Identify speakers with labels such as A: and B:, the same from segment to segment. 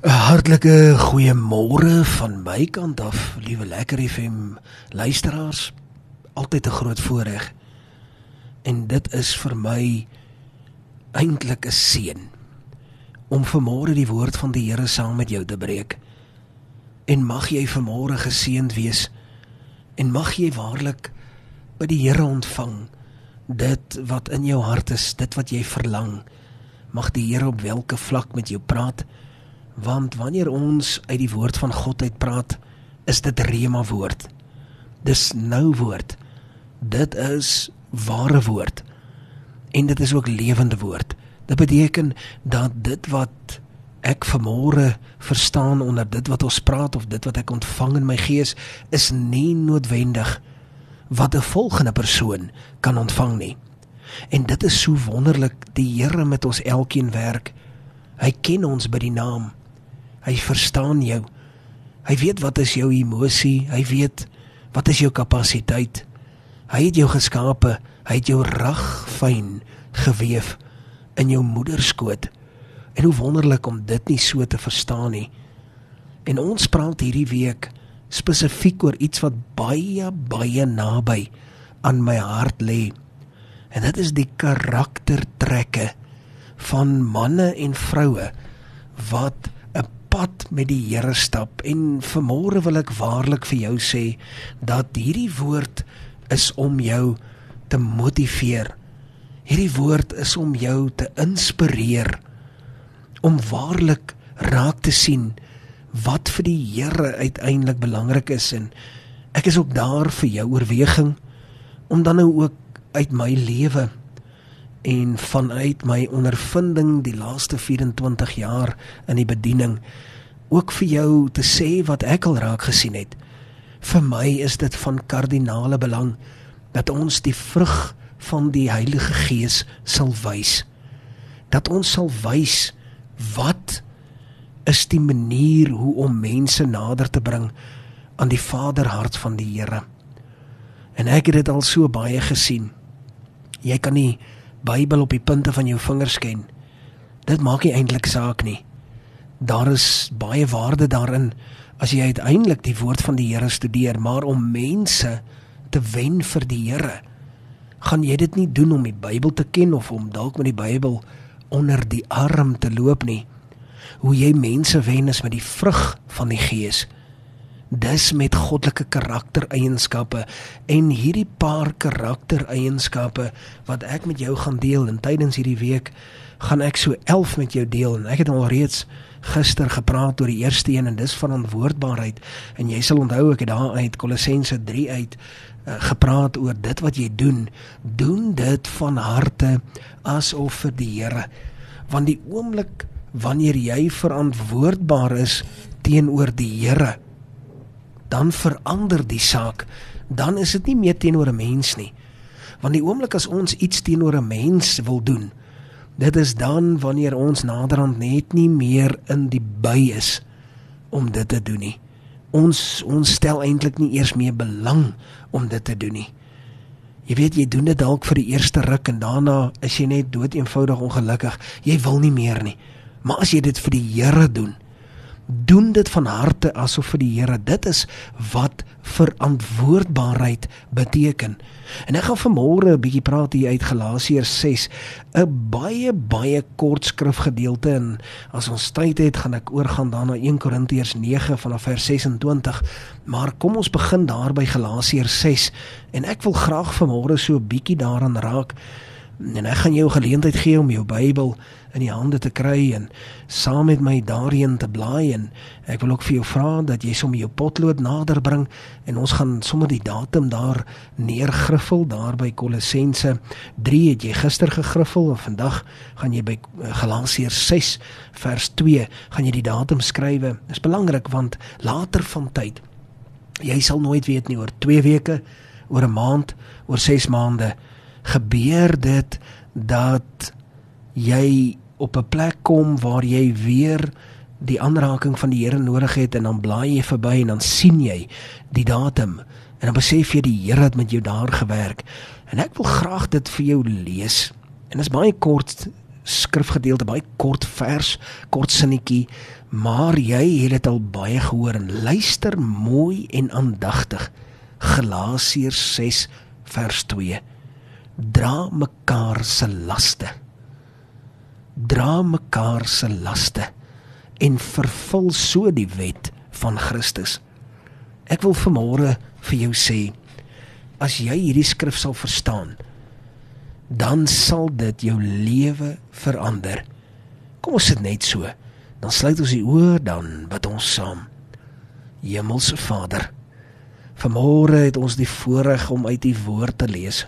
A: Hartlike goeiemôre van my kant af, liewe Lekker FM luisteraars. Altyd 'n groot voorreg. En dit is vir my eintlik 'n seën om vanmôre die woord van die Here saam met jou te breek. En mag jy vanmôre geseënd wees en mag jy waarlik by die Here ontvang dit wat in jou hart is, dit wat jy verlang. Mag die Here op welke vlak met jou praat? Want wanneer ons uit die woord van God uitpraat is dit rema woord. Dis nou woord. Dit is ware woord. En dit is ook lewende woord. Dit beteken dat dit wat ek vanmôre verstaan onder dit wat ons praat of dit wat ek ontvang in my gees is nie noodwendig wat 'n volgende persoon kan ontvang nie en dit is so wonderlik die Here met ons elkeen werk hy ken ons by die naam Hy verstaan jou. Hy weet wat is jou emosie, hy weet wat is jou kapasiteit. Hy het jou geskape, hy het jou reg fyn gewewe in jou moederskoot. En hoe wonderlik om dit nie so te verstaan nie. En ons praat hierdie week spesifiek oor iets wat baie baie naby aan my hart lê. En dit is die karaktertrekke van manne en vroue wat pad met die Here stap en vanmôre wil ek waarlik vir jou sê dat hierdie woord is om jou te motiveer. Hierdie woord is om jou te inspireer om waarlik raak te sien wat vir die Here uiteindelik belangrik is en ek is ook daar vir jou oorweging om dan nou ook uit my lewe en vanuit my ondervinding die laaste 24 jaar in die bediening ook vir jou te sê wat ek al raak gesien het. Vir my is dit van kardinale belang dat ons die vrug van die Heilige Gees sal wys. Dat ons sal wys wat is die manier hoe om mense nader te bring aan die Vaderhart van die Here. En ek het dit al so baie gesien. Jy kan nie Bybel op die punte van jou vingers ken. Dit maak nie eintlik saak nie. Daar is baie waarde daarin as jy uiteindelik die woord van die Here studeer, maar om mense te wen vir die Here, gaan jy dit nie doen om die Bybel te ken of om dalk met die Bybel onder die arm te loop nie. Hoe jy mense wen is met die vrug van die Gees dis met goddelike karaktereienskappe en hierdie paar karaktereienskappe wat ek met jou gaan deel en tydens hierdie week gaan ek so 11 met jou deel en ek het al reeds gister gepraat oor die eerste een en dis verantwoordbaarheid. En jy sal onthou ek het daar uit Kolossense 3 uit uh, gepraat oor dit wat jy doen. Doen dit van harte asof vir die Here. Want die oomblik wanneer jy verantwoordbaar is teenoor die Here dan verander die saak. Dan is dit nie meer teenoor 'n mens nie. Want die oomblik as ons iets teenoor 'n mens wil doen, dit is dan wanneer ons naderhand net nie meer in die by is om dit te doen nie. Ons ons stel eintlik nie eers meer belang om dit te doen nie. Jy weet jy doen dit dalk vir die eerste ruk en daarna is jy net dood eenvoudig ongelukkig. Jy wil nie meer nie. Maar as jy dit vir die Here doen, doen dit van harte asof vir die Here dit is wat verantwoordbaarheid beteken. En ek gaan vanmôre 'n bietjie praat hier uit Galasiërs 6, 'n baie baie kort skrifgedeelte en as ons tyd het, gaan ek oorgaan daarna 1 Korintiërs 9 vanaf vers 26. Maar kom ons begin daar by Galasiërs 6 en ek wil graag vanmôre so 'n bietjie daaraan raak en ek gaan jou geleentheid gee om jou Bybel in die hande te kry en saam met my daarin te blaai en ek wil ook vir jou vra dat jy sommer jou potlood nader bring en ons gaan sommer die datum daar neergriffel daar by Kolossense 3 het jy gister gegriffel en vandag gaan jy by eh, Galasiërs 6 vers 2 gaan jy die datum skrywe. Is belangrik want later van tyd jy sal nooit weet nie oor 2 weke oor 'n maand oor 6 maande gebeur dit dat jy op 'n plek kom waar jy weer die aanraking van die Here nodig het en dan blaai jy verby en dan sien jy die datum en dan besef jy die Here het met jou daar gewerk en ek wil graag dit vir jou lees en dit is baie kort skrifgedeelte, baie kort vers, kort sinnetjie, maar jy het dit al baie gehoor en luister mooi en aandagtig. Galasiërs 6 vers 2. Dra mekaar se laste. Dra mekaar se laste en vervul so die wet van Christus. Ek wil vanmôre vir jou sê, as jy hierdie skrif sal verstaan, dan sal dit jou lewe verander. Kom ons sit net so. Dan sluit ons die oë dan bid ons saam. Hemelse Vader, vanmôre het ons die voorreg om uit u woord te lees.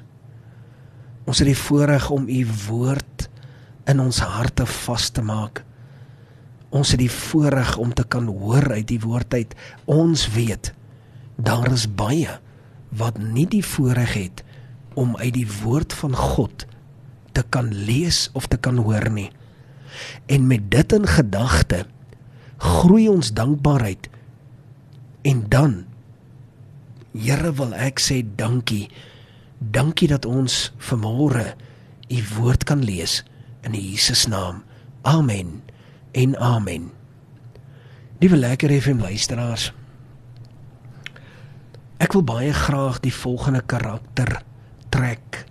A: Ons het die voorreg om u woord in ons harte vas te maak. Ons het die voorreg om te kan hoor uit die woord uit. Ons weet daar is baie wat nie die voorreg het om uit die woord van God te kan lees of te kan hoor nie. En met dit in gedagte groei ons dankbaarheid. En dan Here wil ek sê dankie. Dankie dat ons vanmôre u woord kan lees in Jesus naam. Amen. En amen. Liewe lekker FM luisteraars. Ek wil baie graag die volgende karakter trek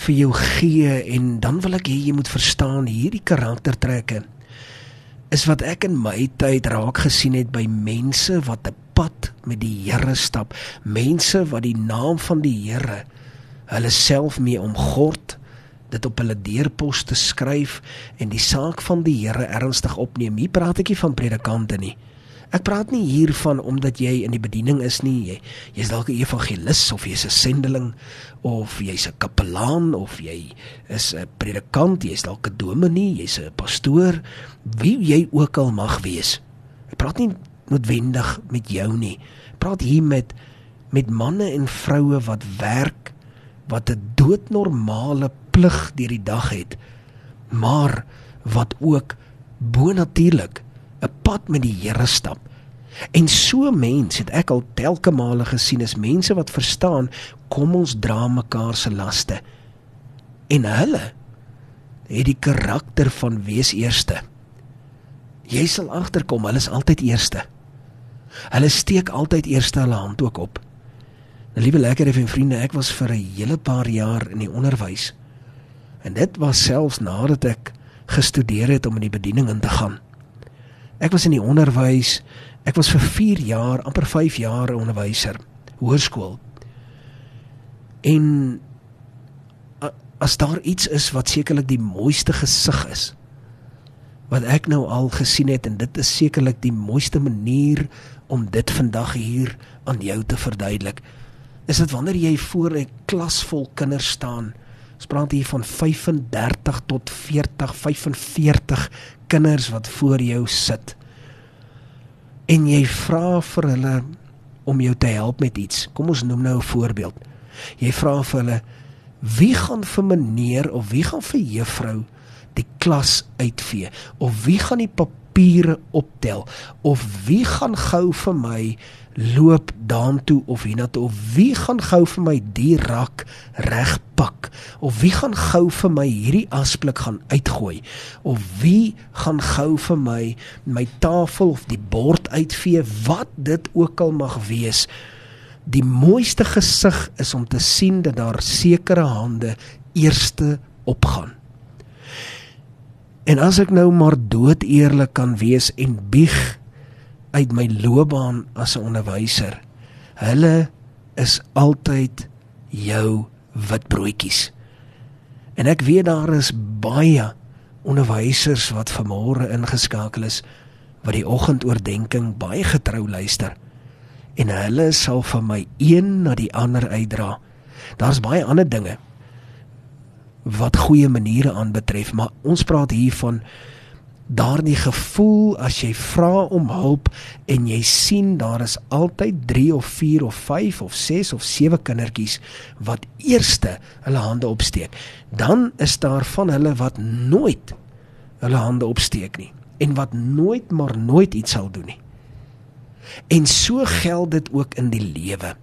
A: vir jou gee en dan wil ek hê jy moet verstaan hierdie karaktertrekke is wat ek in my tyd raak gesien het by mense wat 'n pad met die Here stap, mense wat die naam van die Here hulle self mee omgord, dit op hulle deurposte skryf en die saak van die Here ernstig opneem. Hier praat ek nie van predikante nie. Ek praat nie hiervan omdat jy in die bediening is nie. Jy jy's dalk 'n evangelis of jy's 'n sendeling of jy's 'n kapelaan of jy is 'n predikant, jy's dalk 'n dominee, jy's 'n pastoor, wie jy ook al mag wees. Ek praat nie noodwendig met jou nie. Praat hier met met manne en vroue wat werk wat 'n doodnormale plig deur die dag het, maar wat ook bonatuurlik 'n pad met die Here stap. En so mense het ek al telke male gesien is mense wat verstaan kom ons dra mekaar se laste. En hulle het die karakter van wees eerste. Jy sal agterkom, hulle is altyd eerste. Hulle steek altyd eerste hulle hand ook op. Nou liewe lekker effe vriende, ek was vir 'n hele paar jaar in die onderwys. En dit was selfs nadat ek gestudeer het om in die bediening in te gaan. Ek was in die onderwys. Ek was vir 4 jaar, amper 5 jaar 'n onderwyser, hoërskool. En as daar iets is wat sekerlik die mooiste gesig is wat ek nou al gesien het en dit is sekerlik die mooiste manier om dit vandag hier aan jou te verduidelik is dit wanneer jy voor 'n klas vol kinders staan ons praat hier van 35 tot 40 45 kinders wat voor jou sit en jy vra vir hulle om jou te help met iets. Kom ons noem nou 'n voorbeeld. Jy vra vir hulle wie gaan vir meneer of wie gaan vir juffrou die klas uitvee of wie gaan die papiere optel of wie gaan gou vir my loop daartoe of hiernatoe of wie gaan gou vir my die rak regpak of wie gaan gou vir my hierdie asblik gaan uitgooi of wie gaan gou vir my my tafel of die bord uitvee wat dit ook al mag wees. Die mooiste gesig is om te sien dat daar sekere hande eerste opgaan en as ek nou maar dood eerlik kan wees en bieg uit my loopbaan as 'n onderwyser. Hulle is altyd jou witbroodjies. En ek weet daar is baie onderwysers wat vanmôre ingeskakel is wat die oggendoordenkings baie getrou luister. En hulle sal vir my een na die ander uitdra. Daar's baie ander dinge wat goeie maniere aanbetref, maar ons praat hier van daardie gevoel as jy vra om hulp en jy sien daar is altyd 3 of 4 of 5 of 6 of 7 kindertjies wat eerste hulle hande opsteek dan is daar van hulle wat nooit hulle hande opsteek nie en wat nooit maar nooit iets sal doen nie. En so geld dit ook in die lewe.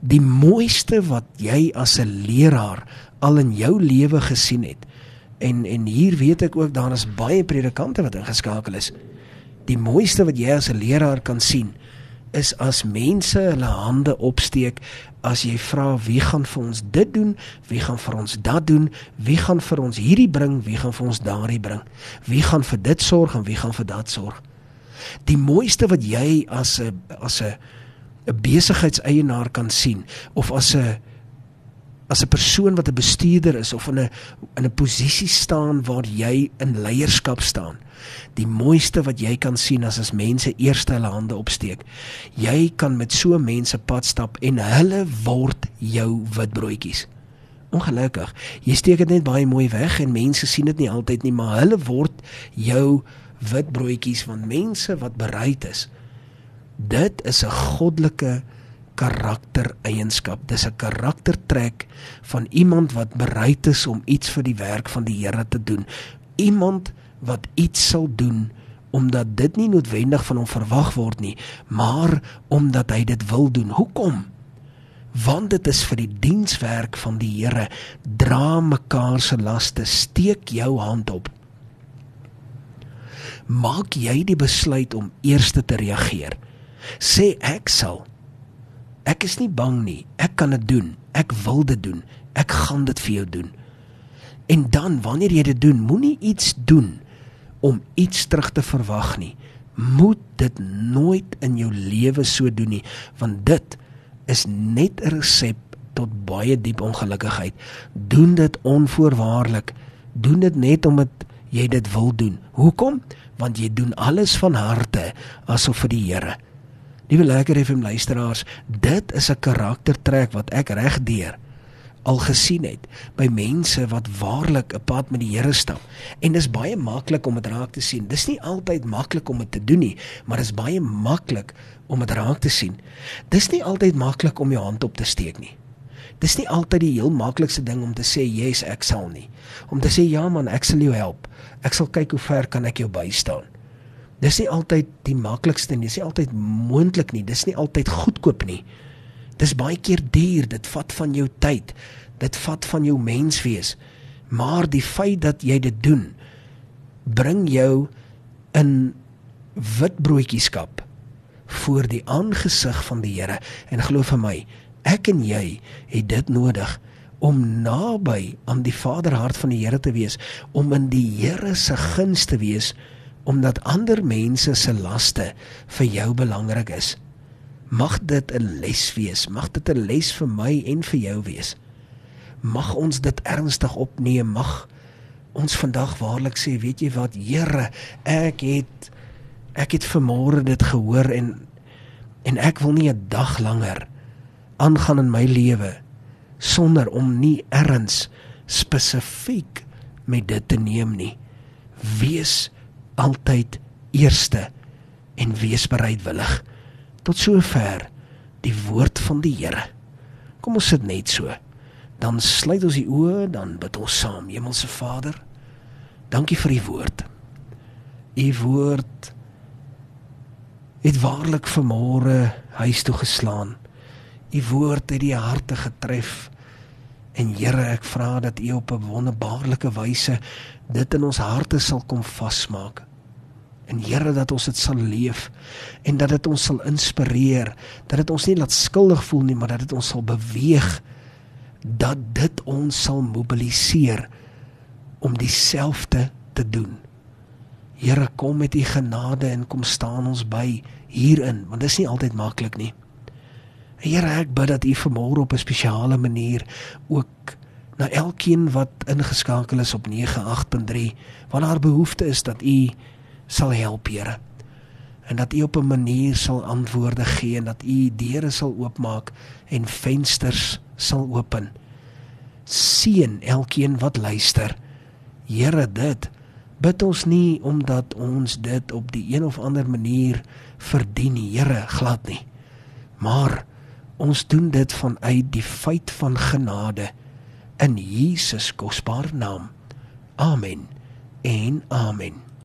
A: Die mooiste wat jy as 'n leraar al in jou lewe gesien het. En en hier weet ek ook daar is baie predikante wat ingeskakel is. Die mooiste wat jy as 'n leraar kan sien is as mense hulle hande opsteek as jy vra wie gaan vir ons dit doen, wie gaan vir ons dat doen, wie gaan vir ons hierdie bring, wie gaan vir ons daardie bring, wie gaan vir dit sorg en wie gaan vir dat sorg. Die mooiste wat jy as 'n as 'n 'n besigheidseienaar kan sien of as 'n as 'n persoon wat 'n bestuurder is of in 'n in 'n posisie staan waar jy in leierskap staan. Die mooiste wat jy kan sien as as mense eers hulle hande opsteek. Jy kan met so mense pad stap en hulle word jou witbroodjies. Ongelukkig, jy steek dit net baie mooi weg en mense sien dit nie altyd nie, maar hulle word jou witbroodjies van mense wat bereid is. Dit is 'n goddelike karaktereienskap. Dis 'n karaktertrek van iemand wat bereid is om iets vir die werk van die Here te doen. Iemand wat iets sal doen omdat dit nie noodwendig van hom verwag word nie, maar omdat hy dit wil doen. Hoekom? Want dit is vir die dienswerk van die Here. Dra mekaar se laste, steek jou hand op. Maak jy die besluit om eers te reageer. Sê ek sal Ek is nie bang nie. Ek kan dit doen. Ek wil dit doen. Ek gaan dit vir jou doen. En dan wanneer jy dit doen, moenie iets doen om iets terug te verwag nie. Moet dit nooit in jou lewe so doen nie, want dit is net 'n resep tot baie diep ongelukkigheid. Doen dit onvoorwaardelik. Doen dit net omdat jy dit wil doen. Hoekom? Want jy doen alles van harte asof vir die Here. Liewe lekker FM luisteraars, dit is 'n karaktertrek wat ek regdeur al gesien het by mense wat waarlik 'n pad met die Here stap. En dis baie maklik om dit raak te sien. Dis nie altyd maklik om dit te doen nie, maar dis baie maklik om dit raak te sien. Dis nie altyd maklik om jou hand op te steek nie. Dis nie altyd die heel maklikste ding om te sê yes, ek sal nie. Om te sê ja man, ek sal jou help. Ek sal kyk hoe ver kan ek jou bystaan. Dis nie altyd die maklikste nie, dis nie altyd moontlik nie, dis nie altyd goedkoop nie. Dis baie keer duur, dit vat van jou tyd, dit vat van jou menswees. Maar die feit dat jy dit doen, bring jou in witbroodjieskap voor die aangesig van die Here en glo vir my, ek en jy het dit nodig om naby aan die Vaderhart van die Here te wees, om in die Here se guns te wees omdat ander mense se laste vir jou belangrik is. Mag dit 'n les wees, mag dit 'n les vir my en vir jou wees. Mag ons dit ernstig opneem, mag ons vandag waarlik sê, weet jy wat, Here, ek het ek het vanmôre dit gehoor en en ek wil nie 'n dag langer aangaan in my lewe sonder om nie erns spesifiek met dit te neem nie. Wees altyd eerste en wees bereidwillig tot sover die woord van die Here. Kom ons sit net so. Dan sluit ons die oë, dan bid ons saam. Hemelse Vader, dankie vir u woord. U woord het waarlik vermore huis toe geslaan. U woord het die harte getref. En Here, ek vra dat U op 'n wonderbaarlike wyse dit in ons harte sal kom vasmaak. En Here dat ons dit sal leef en dat dit ons sal inspireer, dat dit ons nie laat skuldig voel nie, maar dat dit ons sal beweeg dat dit ons sal mobiliseer om dieselfde te doen. Here kom met u genade en kom staan ons by hierin, want dit is nie altyd maklik nie. Here ek bid dat u vanmôre op 'n spesiale manier ook na elkeen wat ingeskakel is op 98.3, waar daar behoefte is dat u sal help, Here. En dat U op 'n manier sal antwoorde gee en dat U deure sal oopmaak en vensters sal open. Seën elkeen wat luister. Here, dit bid ons nie omdat ons dit op die een of ander manier verdien nie, Here, glad nie. Maar ons doen dit vanuit die feit van genade in Jesus kosbare naam. Amen. En amen.